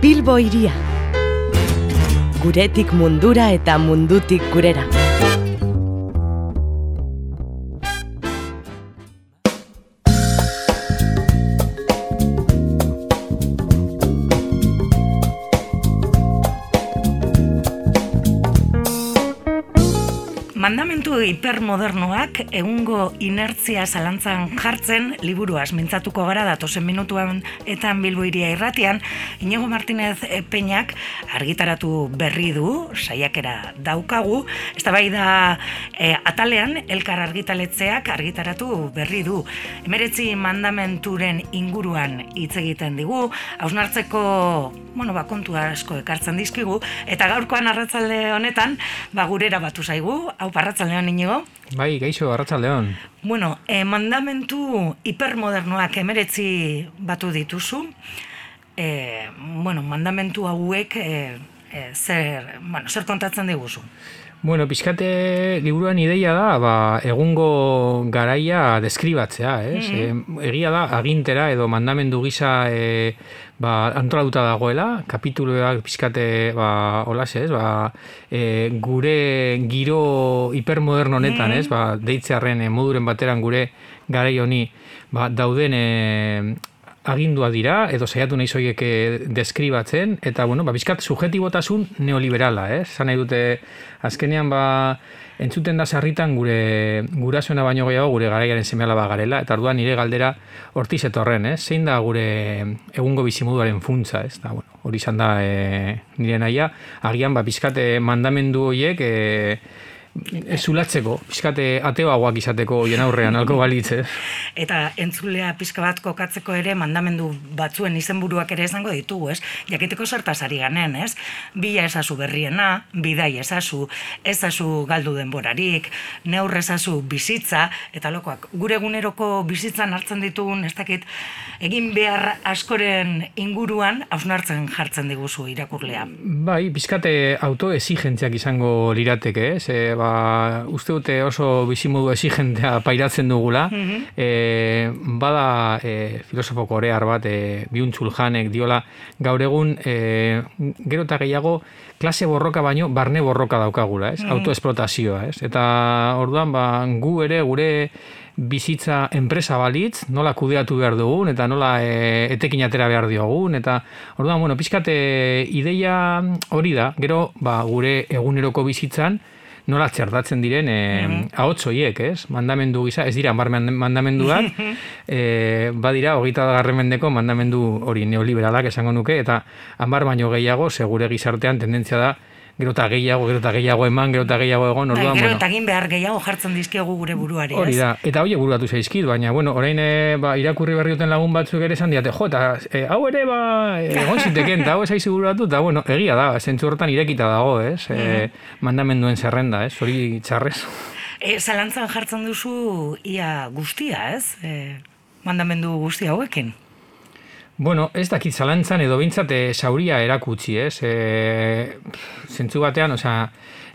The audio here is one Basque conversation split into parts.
Bilbo iria. Guretik mundura eta mundutik gurera. Hipermodernoak egungo inertzia zalantzan jartzen liburuaz. Mintzatuko gara datosen minutuan eta bilboiria irratian Inigo Martinez Peñak argitaratu berri du, saiakera daukagu, ez bai da e, atalean elkar argitaletzeak argitaratu berri du. Emeretzi mandamenturen inguruan hitz egiten digu, hausnartzeko bueno, ba, kontu asko ekartzen dizkigu, eta gaurkoan arratzalde honetan, ba, gurera batu zaigu, hau parratzaldeon inigo? Bai, geixo, arratzaldeon. Bueno, e, mandamentu hipermodernoak emeretzi batu dituzu, e, bueno, mandamentu hauek e, e, zer, bueno, zer kontatzen diguzu? Bueno, pixkate liburuan ideia da, ba, egungo garaia deskribatzea, ez? Mm egia da, agintera edo mandamendu gisa e, ba, antolatuta dagoela, kapituloak pixkate, ba, holas, ez? Ba, e, gure giro hipermoderno honetan, ez? Ba, deitzearen e, moduren bateran gure garai honi ba, dauden e, agindua dira, edo saiatu nahi zoiek deskribatzen, eta, bueno, ba, bizkat subjetibotasun neoliberala, eh? Zan nahi dute, azkenean, ba, entzuten da sarritan gure gurasoena baino gehiago gure garaiaren semeala ba garela, eta orduan nire galdera hortiz etorren, eh? Zein da gure egungo bizimoduaren funtza, ez? Da, bueno, hori izan da e, nire naia, agian, ba, bizkate mandamendu horiek, e, Ezulatzeko, pixkate ateoagoak izateko hien aurrean, alko balitze. Eta entzulea pixka bat kokatzeko ere mandamendu batzuen izenburuak ere esango ditugu, ez? Jakiteko sartazari ganen, ez? Bila esazu berriena, bidai esazu, esazu galdu denborarik, neurre esazu bizitza, eta lokoak, gure eguneroko bizitzan hartzen ditugun, ez dakit, egin behar askoren inguruan, hausnartzen jartzen diguzu irakurlea. Bai, pixkate autoexigentziak izango lirateke, ez? E, ba, uste dute oso bizimodu exigentea pairatzen dugula. Mm bada e, filosofo korear bat, e, biuntzul janek, diola, gaur egun, e, gero eta gehiago, klase borroka baino, barne borroka daukagula, ez? Mm Autoesplotazioa, ez? Eta orduan, ba, gu ere, gure bizitza enpresa balitz, nola kudeatu behar dugun, eta nola e, etekin atera behar diogun, eta orduan, bueno, pixkate ideia hori da, gero, ba, gure eguneroko bizitzan, nola txertatzen diren e, mm ez? Mandamendu gisa, ez dira amar mandamenduak, e, badira, hogeita garren mendeko mandamendu hori neoliberalak esango nuke, eta amar baino gehiago, segure gizartean tendentzia da, gero eta gehiago, gero eta gehiago eman, gero eta gehiago egon, orduan, bai, gero eta egin behar gehiago jartzen dizkiagu gure buruari, Hori da, eta hori buratu zaizkit, baina, bueno, orain e, ba, irakurri berri duten lagun batzuk ere esan diate, jo, eta e, hau ere, ba, egon ziteken, eta hau ez aizu buratu, eta, bueno, egia da, zentzu hortan irekita dago, ez, e, mandamenduen zerrenda, ez, hori txarrez. E, zalantzan jartzen duzu ia guztia, ez, e, mandamendu guztia hauekin? Bueno, ez dakit zalantzan edo bintzate eh, sauria erakutsi, ez? E, zentzu batean, osea,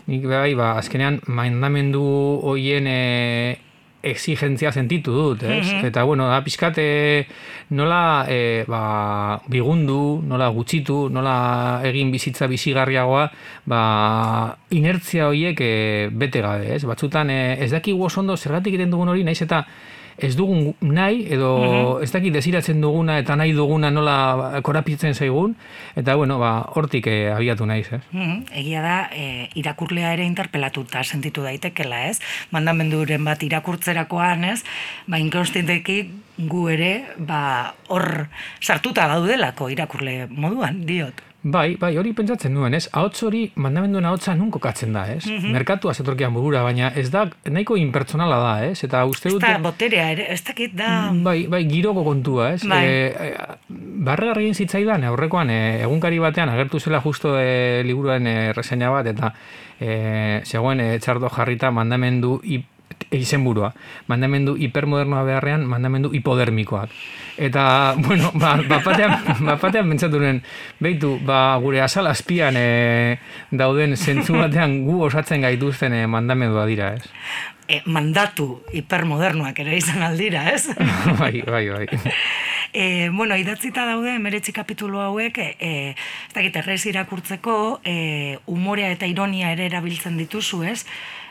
nik bai, ba, azkenean, mandamendu hoien e, exigentzia sentitu dut, ez? Mhm. Eta, bueno, da, pizkate nola e, ba, bigundu, nola gutxitu, nola egin bizitza bizigarriagoa, ba, inertzia horiek e, bete gabe, ez? Batzutan, e, ez daki ondo zergatik egiten dugun hori, naiz eta ez dugun nahi, edo mhm. ez dakit desiratzen duguna eta nahi duguna nola korapitzen zaigun, eta bueno, ba, hortik eh, abiatu naiz, ez? Mhm. Egia da, e, irakurlea ere interpelatuta sentitu daitekela, ez? Mandamenduren bat irakurtzerakoan, ez? Ba, inkonstinteki gu ere, ba, hor sartuta gaudelako irakurle moduan, diot. Bai, bai, hori pentsatzen duen, ez? Ahots hori mandamenduen ahotsa nun kokatzen da, ez? Mm -hmm. Merkatu azetorkian burura, baina ez da nahiko impertsonala da, ez? Eta uste dute... Ez da boterea, ere, ez dakit da... Mm, bai, bai, giroko kontua, ez? Bai. E, e, zitzaidan, aurrekoan, e, egunkari batean, agertu zela justo e, liburuen e, reseña bat, eta e, zegoen e, txardo jarrita mandamendu izenburua. Mandamendu hipermodernoa beharrean, mandamendu hipodermikoak. Eta, bueno, ba, bapatean, bapatean bentsatu nuen, behitu, ba, gure asal azpian e, dauden zentzu batean gu osatzen gaituzten e, mandamendua dira, ez? E, mandatu hipermodernoak ere izan aldira, ez? bai, bai, bai. E, bueno, idatzita daude meretzi kapitulu hauek, e, ez dakit, errez irakurtzeko, e, umorea eta ironia ere erabiltzen dituzu, ez?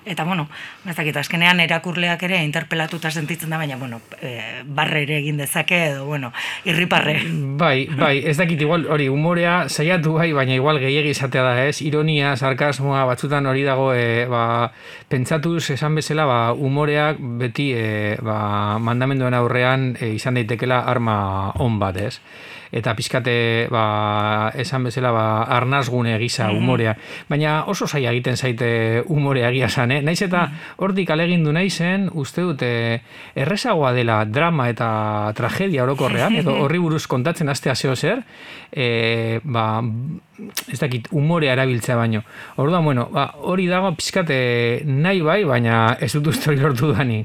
Eta, bueno, ez dakit, azkenean erakurleak ere interpelatuta sentitzen da, baina, bueno, e, barre ere egin dezake, edo, bueno, irriparre. Bai, bai, ez dakit, igual, hori, umorea saiatu bai, baina igual gehiagi izatea da, ez? Ironia, sarkasmoa, batzutan hori dago, e, ba, pentsatuz esan bezala, ba, umoreak beti, e, ba, mandamenduen aurrean e, izan daitekela arma on bat, ez? Eta pizkate ba, esan bezala ba, arnazgune gisa mhm. umorea. Baina oso zaila egiten zaite umorea egia san, eh? Naiz eta mhm. hortik alegindu naizen, uste dute errezagoa dela drama eta tragedia orokorrean, edo horri buruz kontatzen astea zeo zer, e, ba, ez dakit, umorea erabiltzea baino. Orduan, bueno, ba, hori dago pizkate nahi bai, baina ez dut uste lortu dani.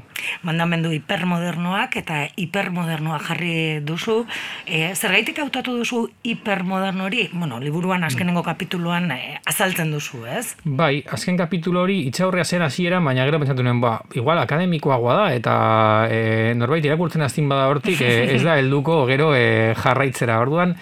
Mandamendu hipermodernoak eta hipermodernoa jarri duzu. E, zergaitik hautatu duzu hipermoderno hori? Bueno, liburuan azkenengo kapituluan e, azaltzen duzu, ez? Bai, azken kapitulu hori itxaurrea zen hasiera, baina gero pentsatu nuen, ba, igual akademikoagoa da, eta e, norbait irakurtzen aztin bada hortik, e, ez da helduko gero e, jarraitzera. Orduan,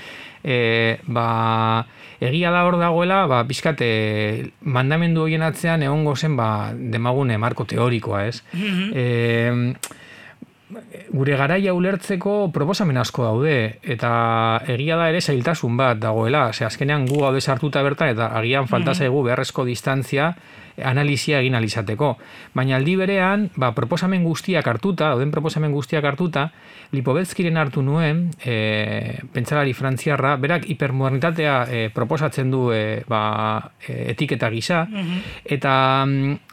e, ba, egia da hor dagoela, ba, bizkate mandamendu horien atzean egongo zen ba, demagune marko teorikoa, ez? Mm gure garaia ulertzeko proposamen asko daude eta egia da ere zailtasun bat dagoela, ze azkenean gu gaude sartuta bertan eta agian falta mhm. zaigu beharrezko distantzia analizia egin alizateko. Baina aldi berean, ba, proposamen guztiak hartuta, dauden proposamen guztiak hartuta, Lipobetzkiren hartu nuen, e, pentsalari frantziarra, berak hipermodernitatea e, proposatzen du e, ba, e, etiketa gisa, mhm. eta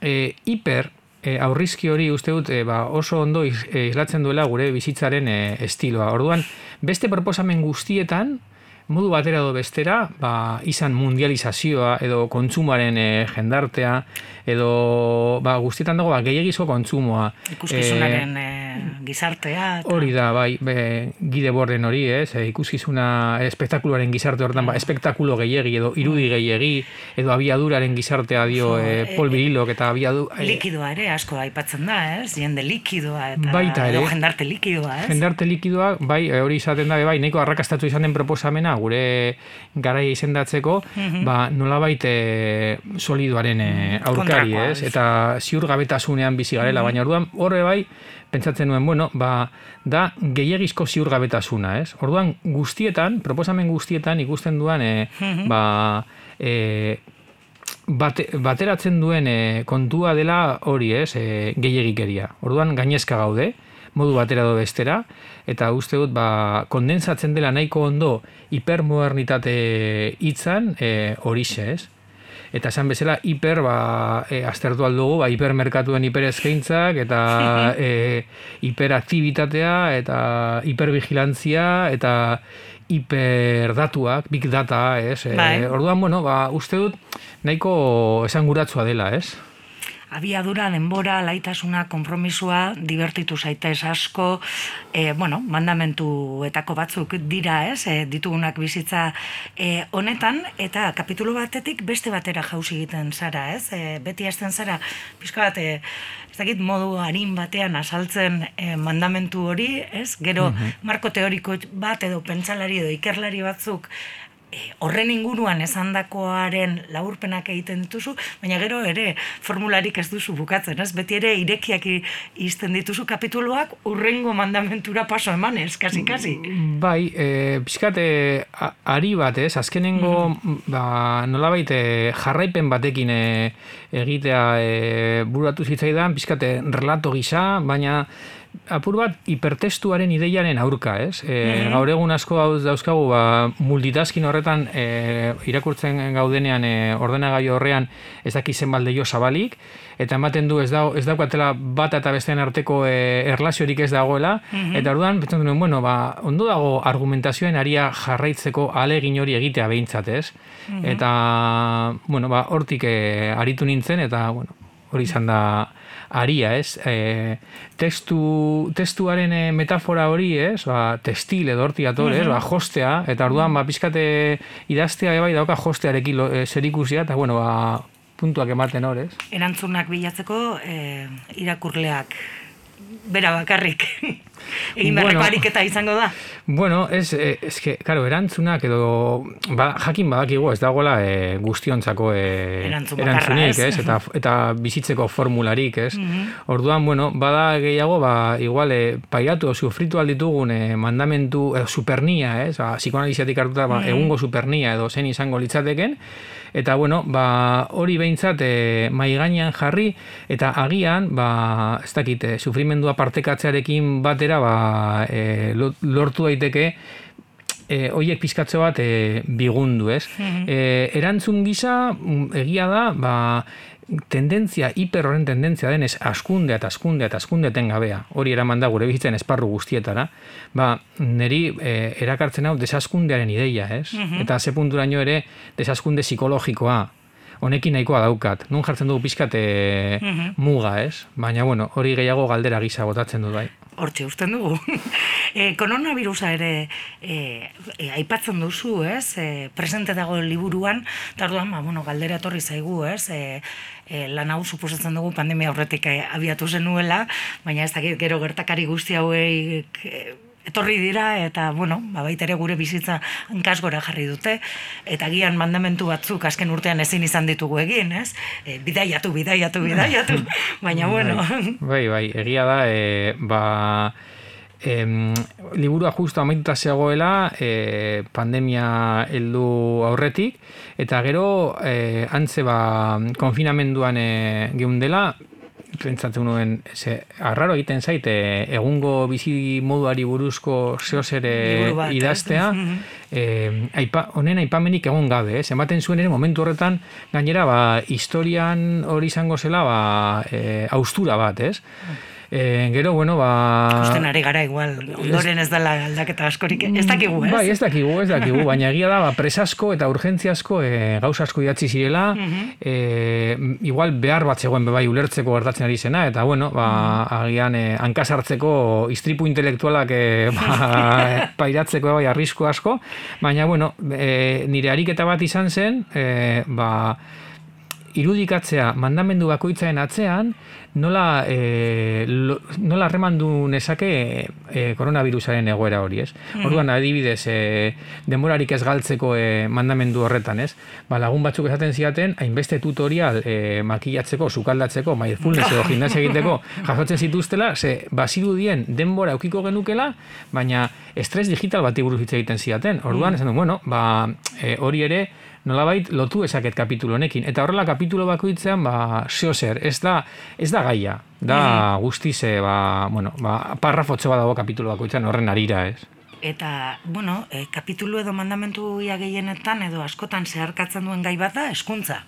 e, hiper, e, aurrizki hori uste dut e, ba, oso ondo e, islatzen duela gure bizitzaren e, estiloa. Orduan, beste proposamen guztietan, modu batera edo bestera, ba, izan mundializazioa edo kontsumoaren e, jendartea, edo ba, guztietan dago ba, gehiagizko kontsumoa. Ikuskizunaren e, gizartea. Eta... Hori da, bai, be, gide borden hori, ez, e, ikuskizuna espektakuluaren gizarte horretan, ba, espektakulo gehiagi edo irudi gehiagi, edo abiaduraren gizartea dio so, e, Paul eta abiadu... E, likidoa ere, asko aipatzen da, ez, jende likidoa, eta Baita edo jendarte likidoa, ez? Jendarte likidoa, bai, hori izaten da, bai, neko arrakastatu izan den proposamena, gure garaia izendatzeko, mm ba, nola baite solidoaren e, aurkari, ez? Eta ziur gabetasunean bizi garela, baina orduan horre bai, pentsatzen nuen, bueno, ba, da gehiagizko ziur gabetasuna, ez? Orduan guztietan, proposamen guztietan ikusten duan, e, ba, e, bate, bateratzen duen e, kontua dela hori, ez? E, gehiagikeria. Orduan gainezka gaude, modu batera do bestera, eta uste dut ba, kondensatzen dela nahiko ondo hipermodernitate hitzan e, horixe, ez? Eta esan bezala hiper ba, e, aztertu aldugu, ba, hipermerkatuen hiperezkeintzak, eta e, hiperaktibitatea, eta hipervigilantzia, eta hiperdatuak, big data, ez? E, bai. orduan, bueno, ba, uste dut nahiko esanguratsua dela, ez? Abiadura, denbora, laitasuna, konpromisua, divertitu zaitez asko, e, bueno, mandamentuetako batzuk dira, ez, e, ditugunak bizitza e, honetan, eta kapitulu batetik beste batera jauz egiten zara, ez, e, beti hasten zara, pixka bat, e, ez dakit modu harin batean asaltzen e, mandamentu hori, ez, gero mhm. marko teoriko bat edo pentsalari edo ikerlari batzuk E, horren inguruan esandakoaren laurpenak egiten dituzu, baina gero ere formularik ez duzu bukatzen, ez? Beti ere irekiak izten dituzu kapituluak urrengo mandamentura paso eman, ez? Kasi, kasi. Bai, e, pixkat, ari bat, ez? Azkenengo, mm. ba, nola baite, jarraipen batekin e, egitea e, buratu zitzaidan, pixkat, relato gisa, baina apur bat hipertestuaren ideiaren aurka, ez? E, mm Gaur egun asko dauzkagu ba, multitasking horretan e, irakurtzen gaudenean e, ordenagailu horrean ez daki zenbat zabalik eta ematen du ez da ez daukatela bat eta bestean arteko e, erlaziorik ez dagoela mm eta orduan pentsatzen duen, bueno, ba, ondo dago argumentazioen aria jarraitzeko alegin hori egitea behintzat, ez? Mhm. Eta bueno, ba, hortik e, aritu nintzen eta bueno, hori izan da aria, ez? E, testu, testuaren e, metafora hori, ez? Ba, testil edo horti atore, ez? Ba, jostea, eta orduan, ba, pizkate idaztea bai dauka jostearekin e, zerikusia, eta bueno, ba, puntuak ematen hor, ez? Erantzunak bilatzeko, e, irakurleak bera bakarrik. Egin beharreko Bueno. ariketa izango da. Bueno, ez, eh, ez que, claro, erantzunak edo, ba, jakin badakigu ez dagoela e, guztiontzako e, Erantzun erantzunik, ez? Eta, eta bizitzeko formularik, ez? Orduan, bueno, bada gehiago, ba, igual, e, pairatu o sufritu alditugun e, mandamentu, e, supernia, ez? Ba, psikoanaliziatik hartuta, ba, egungo supernia edo zen izango litzateken, eta, bueno, ba, hori behintzat e, mai gainean jarri, eta agian, ba, ez dakit, e, sufrimendua partekatzearekin batera, ba, e, lo- lortu daiteke, e, oiek pizkatze bat e, bigundu, ez? e, erantzun gisa, mm, egia da, ba, tendentzia, hiper horren tendentzia denez, askundea eta askundea eta askundea etengabea. Hori eraman da gure bizitzen esparru guztietara. Ba, niri e, erakartzen hau desaskundearen ideia, ez? Eta ze punturaino ere desaskunde psikologikoa honekin nahikoa daukat. Nun jartzen dugu pizkat e, muga, ez? Baina, bueno, hori gehiago galdera gisa botatzen dut bai. Hortxe usten dugu. e, koronavirusa ere e, e, aipatzen duzu, ez? E, presente dago liburuan, eta orduan, ba, bueno, galdera etorri zaigu, ez? E, e, lan hau suposatzen dugu pandemia aurretik e, abiatu zenuela, baina ez dakit gero gertakari guzti hauei e, etorri dira eta bueno, ba baita ere gure bizitza hankaz gora jarri dute eta gian mandamentu batzuk azken urtean ezin izan ditugu egin, ez? E, bidaiatu, bidaiatu, bidaiatu. Baina bueno, Bai, bai, egia da, e, ba, em, liburua justo amaituta zegoela e, pandemia heldu aurretik, eta gero e, antze ba, konfinamenduan e, geundela, pentsatzen nuen, ze, arraro egiten zaite, egungo bizi moduari buruzko zehoz ere idaztea, eh, aipa, honen aipamenik egon gabe, ez? Ematen zuen ere momentu horretan, gainera, ba, historian hori izango zela, ba, e, austura bat, ez? E, gero, bueno, ba... Ikusten ari gara igual, ondoren ez dela aldaketa askorik, ez dakigu, ez? Bai, ez dakigu, ez dakigu, baina egia da, ba, presasko eta urgentziasko e, gauza asko idatzi zirela, e, igual behar bat zegoen bai ulertzeko gertatzen ari zena, eta bueno, ba, agian e, hankasartzeko istripu intelektualak e, ba, pairatzeko bai arrisku asko, baina bueno, e, nire ariketa bat izan zen, e, ba, irudikatzea mandamendu bakoitzaren atzean, nola, e, lo, nola remandu nezake e, koronavirusaren egoera hori, ez? Orduan, adibidez, e, denborarik ez galtzeko e, mandamendu horretan, ez? Ba, lagun batzuk esaten ziaten, hainbeste tutorial e, makillatzeko, sukaldatzeko, mindfulness edo gimnasia egiteko, jasotzen zituztela, ze, bazirudien denbora eukiko genukela, baina estres digital bati buruz hitz egiten ziaten. Orduan, esan du, bueno, ba, e, hori ere, nolabait lotu ezaket kapitulu honekin. Eta horrela kapitulo bakoitzean, ba, zeo zer, ez da, ez da gaia. Da guztiz, e, ba, bueno, ba, parrafotxo bat dago kapitulo bakoitzean horren arira, ez? Eta, bueno, e, kapitulu edo mandamentu ia gehienetan edo askotan zeharkatzen duen gai bat da, eskuntza.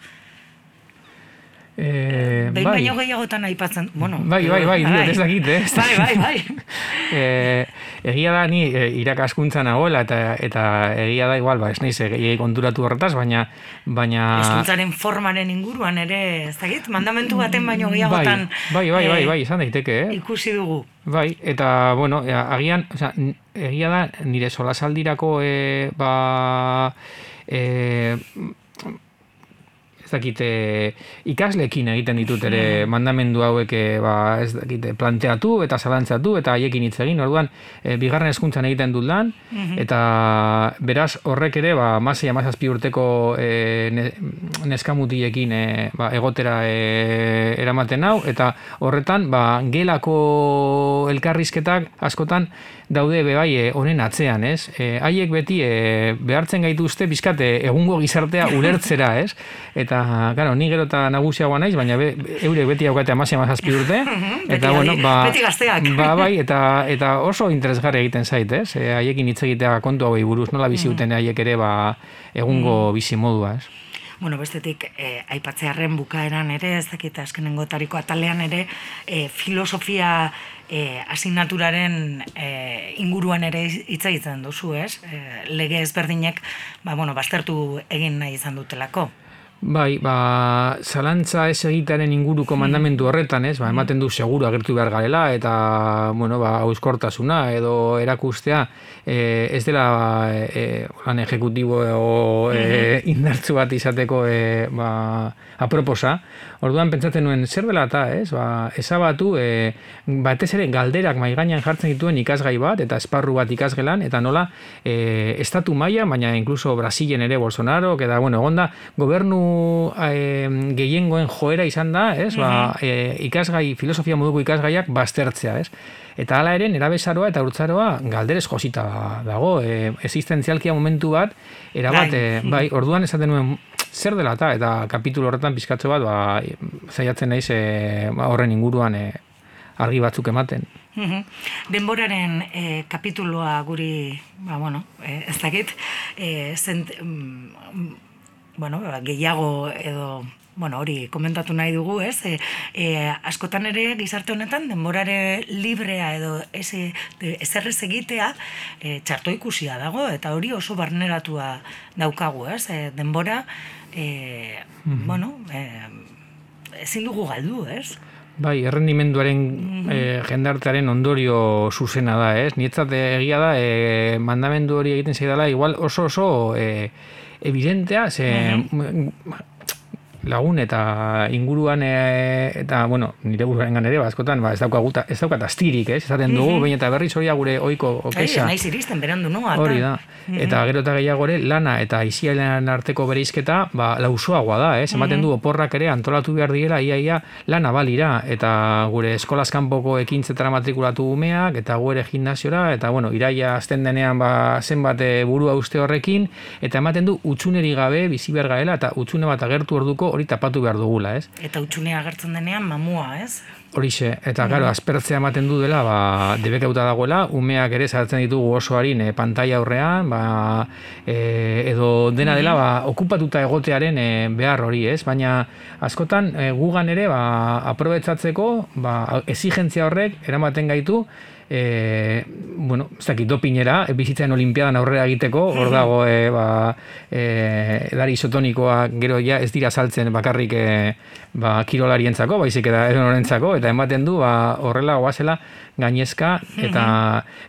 E, Behin baino gehiagotan aipatzen, bueno. Bai, bai, bai, diot, ez dakit, eh? Bai, bai, bai. e, egia da ni e, irakaskuntza nagoela eta eta egia da igual ba ez naiz gehiegi konturatu horretaz baina baina Eskuntzaren formaren inguruan ere, ez dakit, mandamentu baten baino gehiagotan bai, bai, bai, bai, bai, izan daiteke, eh? ikusi dugu. Bai, eta, bueno, e, agian, o sea, egia da, nire solasaldirako, e, ba, e, ez dakit, e, ikaslekin egiten ditut ere mandamendu hauek, e, ba, ez dakit, planteatu eta zalantzatu eta haiekin hitz egin, orduan, e, bigarren hezkuntzan egiten dut lan, eta beraz horrek ere, ba, masei amazazpi urteko e, ne, neskamutiliekin e, ba, egotera e, eramaten hau, eta horretan, ba, gelako elkarrizketak askotan daude be bai e, honen atzean, ez? Haiek beti e, behartzen gaituzte bizkate egungo gizartea ulertzera, ez? Eta, claro, ni gero eta nagusiagoa naiz, baina be, eurek beti haukate amasi amazazpi urte, eta, bueno, ba, beti gazteak. ba, bai, eta, eta oso interesgarri egiten zait, ez? E, haiekin hitz egitea kontu hauei buruz, nola bizi duten haiek ere, ba, egungo bizi modua, ez? Bueno, bestetik, eh, aipatzearen bukaeran ere, ez dakit azkenengo tariko atalean ere, eh, filosofia eh, asignaturaren eh, inguruan ere hitz egiten duzu, ez? Eh, lege ezberdinek, ba, bueno, baztertu egin nahi izan dutelako. Bai, ba, zalantza ez egitearen inguruko mandamendu horretan, ez, ba, ematen du seguru agertu behar garela, eta, bueno, ba, auskortasuna edo erakustea, e, ez dela e, lan ejecutibo o e, indartzu bat izateko e, ba, aproposa. Orduan pentsatzen nuen zer dela eta, ez? Ba, ezabatu, e, batez ere galderak mai gainean jartzen dituen ikasgai bat eta esparru bat ikasgelan eta nola e, estatu maila, baina incluso Brasilen ere Bolsonaro, eta bueno, egonda gobernu e, gehiengoen joera izan da, ez? Ba, e, ikasgai, filosofia moduko ikasgaiak baztertzea, ez? Eta hala ere, nerabezaroa eta urtzaroa galderez josita dago, e, existentzialkia momentu bat, erabat, bai. E, bai, orduan esaten nuen, zer dela eta, eta kapitulo horretan pizkatzo bat, ba, zaiatzen naiz e, ba, horren inguruan e, argi batzuk ematen. Denboraren e, kapituloa guri, ba, bueno, e, ez dakit, e, zent, mm, bueno, ba, gehiago edo bueno, hori komentatu nahi dugu, ez? E, e, askotan ere gizarte honetan denborare librea edo ezerrez egitea e, txarto ikusia dago eta hori oso barneratua daukagu, ez? E, denbora e, mm bueno, e, ezin dugu galdu, ez? Bai, errendimenduaren mm jendartearen ondorio zuzena da, ez? Nietzat egia da, e, mandamendu hori egiten zaidala, igual oso oso e, evidentea, ze lagun eta inguruan e, eta bueno, nire buruaren ere askotan ba ez dauka ez dauka astirik, eh, esaten dugu, mm -hmm. eta berri soria gure ohiko okesa. Ai, naiz iristen berandu no Hori da. Mhm. Eta gero eta gehiago ere lana eta isialen arteko bereizketa, ba lausoagoa da, eh. Ematen du mhm. oporrak ere antolatu behar diela iaia ia, lana balira eta gure eskolaz kanpoko ekintzetara matrikulatu umeak eta gu ere gimnasiora eta bueno, iraia azten denean ba zenbat eh, burua uste horrekin eta ematen du utxuneri gabe bizi behar gaela eta utxune bat agertu orduko hori tapatu behar dugula, ez? Eta utxunea agertzen denean mamua, ez? Horixe, eta gero, aspertzea ematen du dela, ba, debekauta dagoela, umeak ere zartzen ditugu oso harin e, pantalla aurrean, ba, e, edo dena dela, ba, okupatuta egotearen e, behar hori, ez? Baina, askotan, e, gugan ere, ba, aprobetzatzeko, ba, exigentzia horrek, eramaten gaitu, e, bueno, ez dakit, dopinera, e, bizitzen olimpiadan aurrera egiteko, hor dago, e, ba, e, edari isotonikoa gero ja ez dira saltzen bakarrik e, ba, kirolarientzako, baizik eta edonorentzako, eta ematen du, ba, horrela oazela gainezka, eta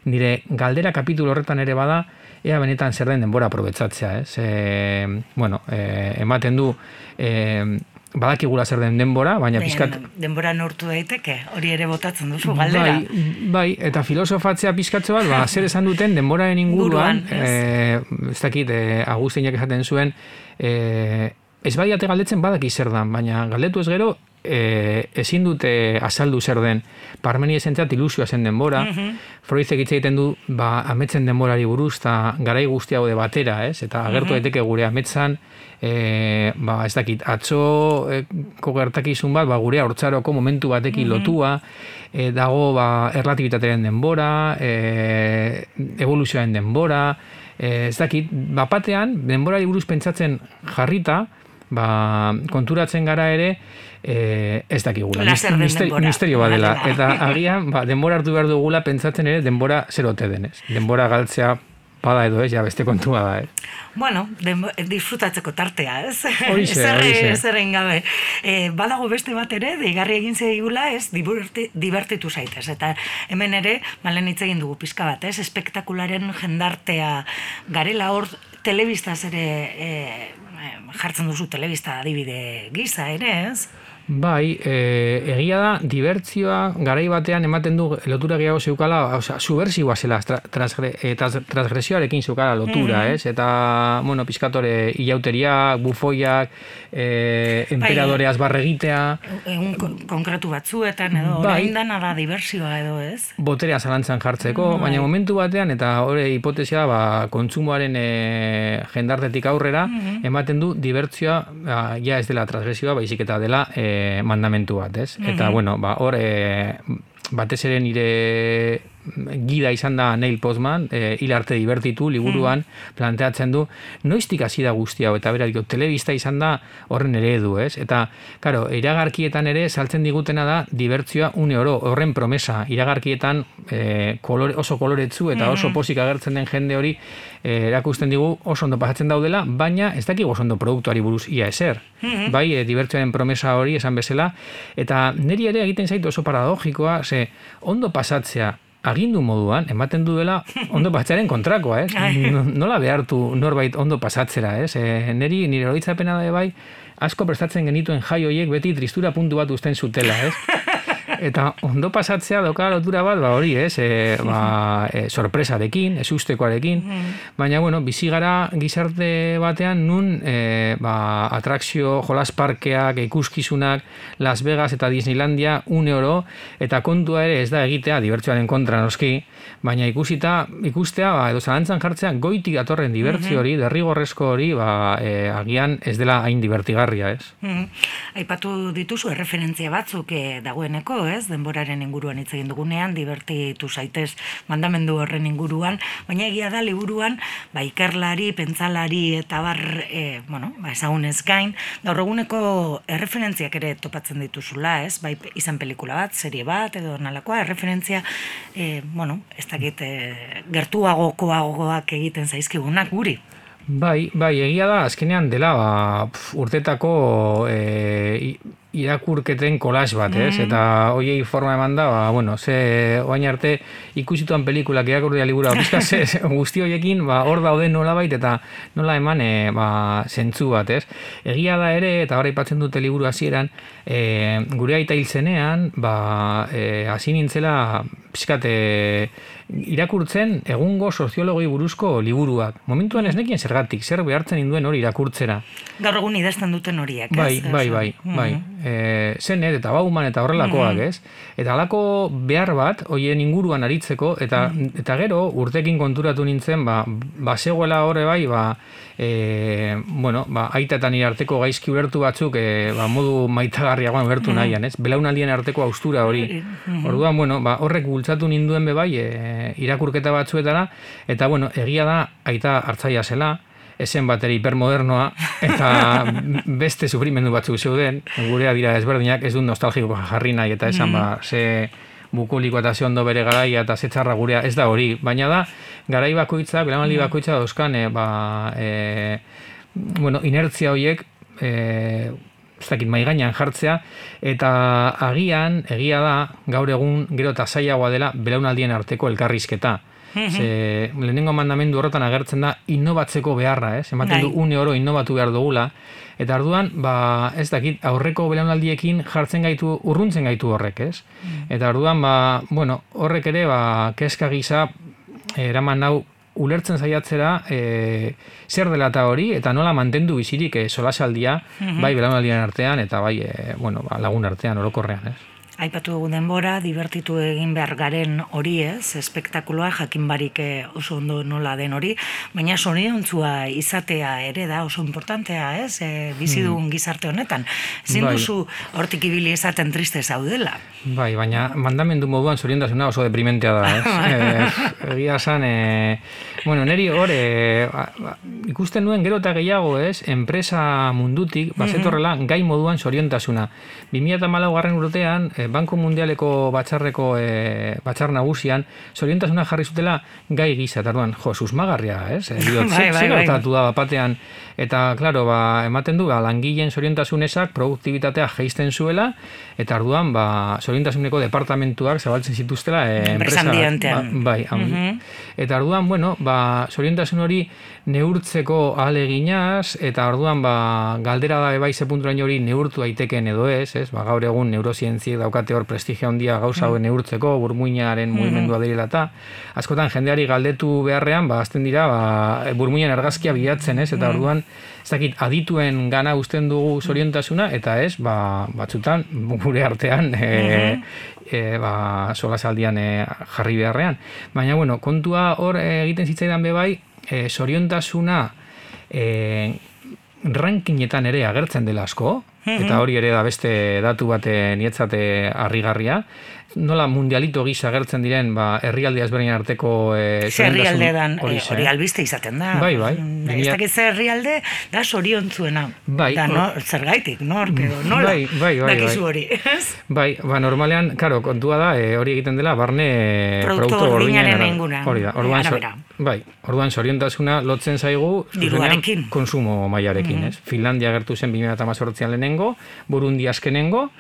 nire galdera kapitulo horretan ere bada, ea benetan zer den denbora aprobetzatzea, ez? E, bueno, e, ematen du, e, badakigula zer den denbora, baina pizkat... Denbora nortu daiteke, hori ere botatzen duzu, galdera. Bai, bai eta filosofatzea pizkatze bat, ba, zer esan duten denboraren inguruan, eh, ez dakit, e, Agustinak esaten zuen, e, ez bai galdetzen badaki zer dan, baina galdetu ez gero, e, ezin dute azaldu zer den parmeni esentzat ilusioa zen denbora mm -hmm. Freud egiten du ba, ametzen denborari buruz eta garai guztiago de batera ez? eta agertu mm daiteke gure ametzan e, ba, ez dakit atzo e, bat ba, gure hortzaroko momentu batekin lotua e, dago ba, erlatibitateren denbora e, evoluzioaren denbora e, ez dakit, bapatean denborari buruz pentsatzen jarrita ba, konturatzen gara ere e, ez dakigula. Misterio, misterio badela. Eta agian, ba, denbora hartu behar dugula pentsatzen ere denbora zerote denez. Denbora galtzea bada edo ez, ja beste kontua da, eh? Bueno, disfrutatzeko tartea, ez? Horixe. Zerren gabe. E, badago beste bat ere, deigarri egin zeigula, ez, divertitu zaitez. Eta hemen ere, malen hitz egin dugu pizka bat, ez? Espektakularen jendartea garela hor, telebistaz ere e, jartzen duzu telebista adibide gisa ere, ez? Bai, e, egia da, dibertzioa garai batean ematen du lotura gehiago zeukala, oza, subversiboa zela transgre, e, transgresioarekin zeukala lotura, mm -hmm. ez? Eta, bueno, piskatore ilauteriak, bufoiak, e, emperadore azbarregitea. Egun konkretu batzuetan edo, bai, orain dana da dibertsioa edo, ez? Boterea zalantzan jartzeko, bai. baina momentu batean, eta hori hipotesia, ba, kontsumoaren e, jendartetik aurrera, mhm. ematen du dibertzioa, ba, ja ez dela transgresioa, baizik eta dela, e, mandamentu bat, ez? Eta, mhm. bueno, ba, hor, e, batez ere nire gida izan da Neil Postman, e, hilarte divertitu, liburuan, Hmm. planteatzen du, noiztik hasi da guzti hau, eta bera, dio, telebista izan da horren eredu, ez? Eta, karo, iragarkietan ere, saltzen digutena da, dibertzioa une oro, horren promesa, iragarkietan e, kolore, oso koloretzu eta oso posik agertzen den jende hori, e, erakusten digu oso ondo pasatzen daudela, baina ez dakigu oso ondo produktuari buruz ia eser. Bai, e, dibertsioaren promesa hori esan bezala, eta niri ere egiten zaitu oso paradogikoa, ze ondo pasatzea agindu moduan, ematen duela ondo pasatzearen kontrakoa, ez? No- Nola behartu norbait ondo pasatzera, ez? E, neri, nire horitzapena da bai, asko prestatzen genituen jai hoiek beti tristura puntu bat uzten zutela, ez? Eta ondo pasatzea dauka lotura bat, ba hori, ez? E, ba, e, sorpresarekin, ez ustekoarekin, baina, bueno, bizi gara gizarte batean nun e, ba, atrakzio, jolas parkeak, ikuskizunak, Las Vegas eta Disneylandia une oro, eta kontua ere ez da egitea, dibertsioaren kontra noski, baina ikusita, ikustea, ba, edo zalantzan jartzea, goitik datorren dibertsio hori, derrigorrezko hori, ba, e, agian ez dela hain divertigarria, ez? Mhm. Aipatu dituzu erreferentzia batzuk eh, dagoeneko, ez? Denboraren inguruan hitz egin dugunean, divertitu zaitez mandamendu horren inguruan, baina egia da liburuan, ba ikerlari, pentsalari eta bar, e, bueno, ba ezagunez gain, gaur eguneko erreferentziak ere topatzen dituzula, ez? Bai izan pelikula bat, serie bat edo nalakoa, erreferentzia e, bueno, ez dakit e, gertuagokoagoak egiten zaizkigunak guri. Bai, bai, egia da, azkenean dela ba, pf, urtetako e, irakurketen kolas bat, ez? Eta hoiei forma eman da, ba, bueno, ze oain arte ikusituan pelikulak irakurria libura, pizka ze, ze- guzti hoiekin, ba, hor daude nolabait eta nola eman e, ba, zentzu bat, ez? Egia da ere, eta hori aipatzen dute liburu hasieran, e, gure aita hil zenean, ba, e, hasi nintzela, pizkat, e, irakurtzen egungo soziologi buruzko liburuak. Momentuan ez nekien zergatik, zer behartzen induen hori irakurtzera. Gaur egun idazten duten horiek, ez? Bai, bai, bai, Mhm. bai. E, zenet eta bauman eta horrelakoak, ez? Eta halako behar bat, hoien inguruan aritzeko, eta, eta gero urtekin konturatu nintzen, ba, ba horre bai, ba, e, bueno, ba, aita eta nire arteko gaizki ulertu batzuk, e, ba, modu maitagarriagoan ulertu nahian, ez? Belaunaldien arteko austura hori. Orduan, bueno, ba, horrek bultzatu ninduen be bai, e, irakurketa batzuetara, eta, bueno, egia da, aita hartzaia zela, esen bateri hipermodernoa eta beste sufrimendu batzuk zeuden, gurea dira ezberdinak, ez du nostalgiko jarri nahi eta esan ba, ze bukuliko eta ze ondo bere garaia eta ze txarra gurea, ez da hori, baina da, garai bakoitza, belamaldi bakoitza dauzkan, e, ba, e, bueno, inertzia horiek, e, ez dakit mai gainean jartzea eta agian egia da gaur egun gero eta zailagoa dela belaunaldien arteko elkarrizketa. Ze, lehenengo mandamendu horretan agertzen da innobatzeko beharra, ez? Ematen du Bai. une oro innobatu behar dugula. Eta arduan, ba, ez dakit, aurreko belaunaldiekin jartzen gaitu, urruntzen gaitu horrek, ez? Eta arduan, ba, bueno, horrek ere, ba, keska gisa, eh, eraman hau ulertzen saiatzera e, zer dela eta hori eta nola mantendu bizirik e, solasaldia bai belaunaldien artean eta bai e, bueno, ba, lagun artean orokorrean, ez? Aipatu dugu denbora, divertitu egin behar garen hori ez, espektakuloa jakin barik eh, oso ondo nola den hori, baina soniontzua izatea ere da oso importantea ez, e, bizi dugun gizarte honetan. Ezin Bai. duzu hortik ibili esaten triste zaudela. Bai, baina mandamendu moduan zoriontasuna oso deprimentea da, ez? egia esan, e, bueno, neri hor, e, ba, ba, ikusten nuen gero eta gehiago, ez? Enpresa mundutik, bazetorrela, gai moduan zoriontasuna. 2008 garren urtean, e, Banko Mundialeko batzarreko e, batzar nagusian, zoriontasuna jarri zutela gai gisa, eta orduan, jo, susmagarria, ez? E, diot, Bai, bai, bai. da batean, eta, klaro, ba, ematen du, ba, langileen zoriontasunezak produktibitatea jeisten zuela, eta arduan, ba, zoriontasuneko departamentuak zabaltzen zituztela e, Enpresa ba, bai, Eta orduan, bueno, ba, zoriontasun hori neurtzeko ahaleginaz, eta orduan, ba, galdera da bai ze punturaino hori neurtu daiteken edo ez, ez? Ba, gaur egun neurozientziek daukate hor prestigia handia gauza hauen neurtzeko, burmuinaren mugimendua direla eta askotan jendeari galdetu beharrean, ba, azten dira, ba, burmuinen argazkia bilatzen, ez? Eta orduan, ez dakit, adituen gana usten dugu zoriontasuna, eta ez, ba, batzutan, gure artean, e, e, ba, solasaldian e, jarri beharrean. Baina, bueno, kontua hor egiten zitzaidan bebai, e, zoriontasuna e, rankinetan ere agertzen dela asko, eta hori ere da beste datu bate nietzate harrigarria, nola mundialito gisa agertzen diren ba, herrialde ezberdinen arteko e, herrialde dan, hori eh, hori albiste izaten da. Bai, bai. Mm, Ez dakit ze herrialde, da soriontzuena. Bai, Da, no, zergaitik, nork edo, nola? Bai, bai, bai, Dakizu bai. hori, ez? Bai, ba, normalean, karo, kontua da, e, hori egiten dela, barne Produktu gordinaren inguruan, Hori da, orduan, so- arabera. bai, orduan soriontasuna lotzen zaigu, Diruarekin. konsumo mailarekin, ez? Finlandia gertu zen 2018an lehenengo, Burundi azkenengo,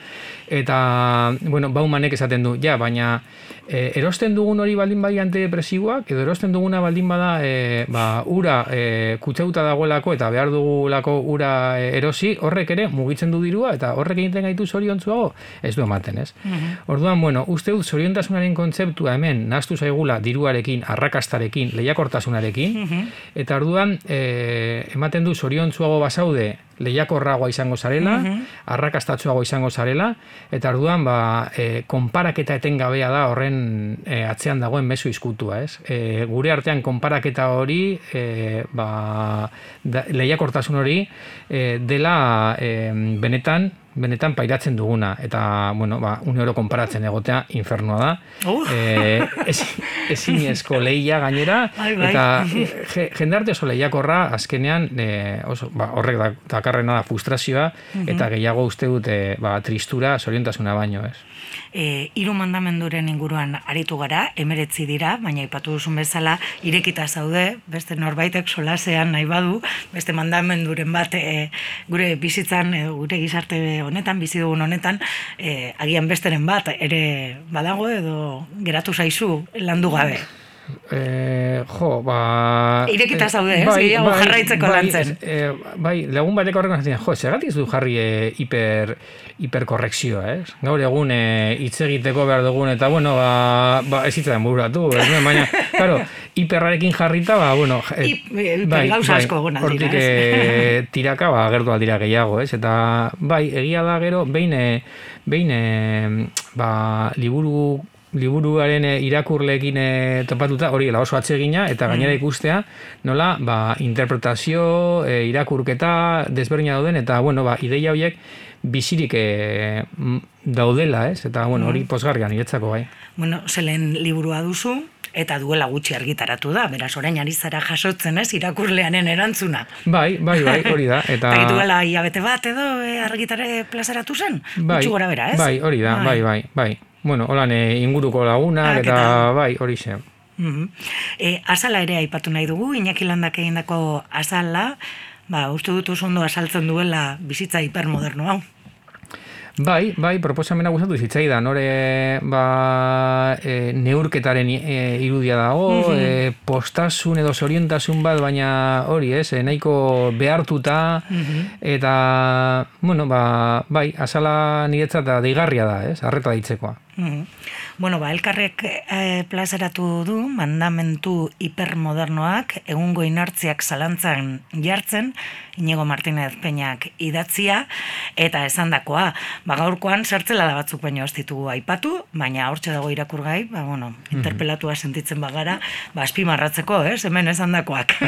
eta, bueno, Baumanek esaten du, ja, baina e, erosten dugun hori baldin bai antidepresiboak, edo erosten duguna baldin bada e, ba, ura e, kutsauta dagoelako eta behar dugulako ura e, erosi, horrek ere mugitzen du dirua eta horrek egiten gaitu zoriontzuago, ez du ematen, ez? Orduan, bueno, uste dut zoriontasunaren kontzeptua hemen naztu zaigula diruarekin, arrakastarekin, lehiakortasunarekin, eta orduan e, ematen du zoriontzuago basaude lehiakorragoa izango zarela, arrakastatsuago izango zarela, eta orduan ba, e, konparaketa etengabea da horren e, atzean dagoen mezu izkutua, ez? E, gure artean konparaketa hori, e, ba, da, lehiakortasun hori, e, dela e, benetan, benetan pairatzen duguna eta bueno, ba, une oro konparatzen egotea infernua da. Uf. Eh, ezin- ezinezko lehia gainera Bai, bai. eta je, jendarte oso lehiakorra azkenean e, oso, ba, horrek da, dakarrena da frustrazioa eta gehiago uste dute ba, tristura, zoriontasuna baino, ez? E, hiru mandamenduren inguruan aritu gara, emeretzi dira, baina ipatu duzun bezala, irekita zaude, beste norbaitek solasean nahi badu, beste mandamenduren bat e, gure bizitzan, e, gure gizarte honetan, bizi dugun honetan, e, agian besteren bat ere badago edo geratu zaizu landu gabe. E, jo, ba... Irekita eh, zaude, ez? Gehiago jarraitzeko bai, lantzen. eh, bai, lagun batek horrek zaten, jo, segatik ez jarri e, hiper, hiperkorrekzioa, ez? Gaur egun e, hitz egiteko behar dugun, eta bueno, ba, ba ez hitzen bururatu, ez nuen, baina, claro, hiperrarekin jarrita, ba, bueno... eh, Hip- hiper gauza asko dira, hortik eh, tiraka, ba, gertu aldira gehiago, ez? Eta, bai, egia da gero, behin, eh, behin, eh, ba, liburu liburuaren eh, irakurleekin eh, topatuta, hori la oso atsegina eta gainera ikustea, nola, ba, interpretazio, eh, irakurketa desberdina dauden eta bueno, ba, ideia horiek bizirik m- daudela, ez? Eta bueno, hori posgarrian niretzako bai. Bueno, zelen liburua duzu, eta duela gutxi argitaratu da, beraz orain ari zara jasotzen ez, irakurlearen erantzuna. Bai, bai, bai, hori da. Eta Eta duela hilabete bat edo e, argitare plazaratu zen? bai, Gutxi gora bera, ez? Bai, hori da, bai, bai, bai. Bueno, holan eh, inguruko lagunak eta eta- bai, hori ze. Mhm. E, azala ere aipatu nahi dugu, Iñaki Landak egindako azala, ba, uste dut oso ondo azaltzen duela bizitza hipermoderno hau. Bai, bai, proposamena gustatu zitzaidan, hore ba, e, neurketaren e, irudia dago, e, postasun edo zorientasun bat, baina hori, ez, e, nahiko behartuta, eta, bueno, ba, bai, azala niretzat da deigarria da, ez, arreta ditzekoa. Mhm. Bueno, ba, elkarrek e, plazaratu du mandamentu hipermodernoak egungo inertziak zalantzan jartzen, Inigo Martinez Peñak idatzia, eta esandakoa, ba, gaurkoan zertzela da batzuk baino ez ditugu aipatu, baina hortxe dago irakurgai, ba, bueno, interpelatua sentitzen bagara, ba, azpimarratzeko, ez, hemen esandakoak.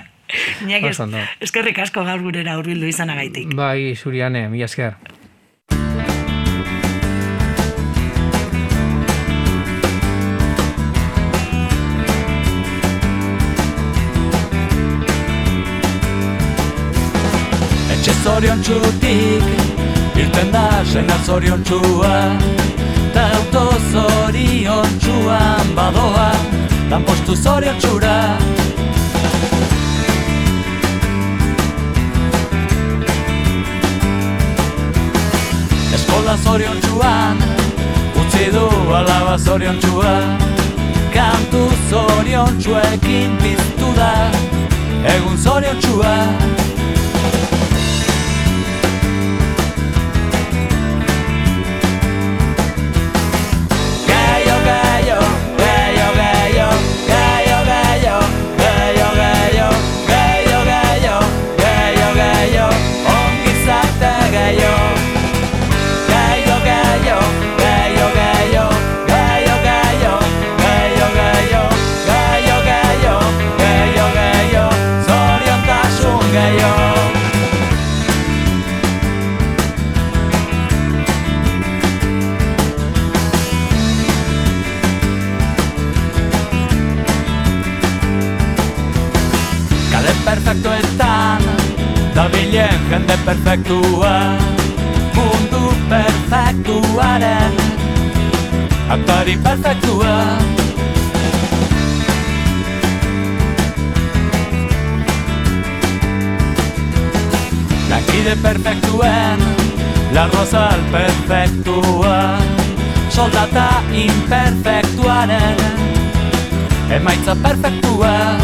Iñaki, eskerrik asko gaur gurera hurbildu izanagaitik. Bai, zuriane, mila esker. Zorion txutik Irten da sena zorion txua. Ta auto zorion txuan badoa Dan postu zorion txura. Eskola zorion txuan Utzi du alaba zorion txua. Kantu zorion txuekin piztu da Egun zorion txua La rosal perfektua Soldata imperfektuaren Emaitza perfektua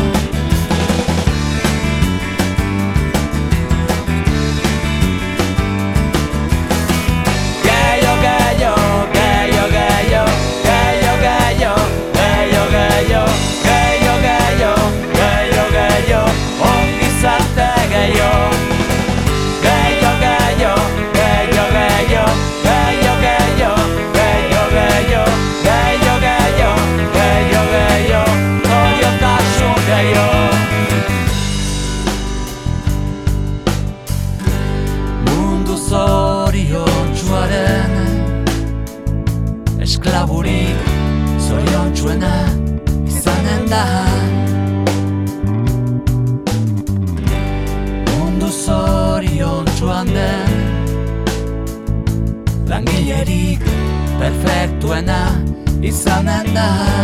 night.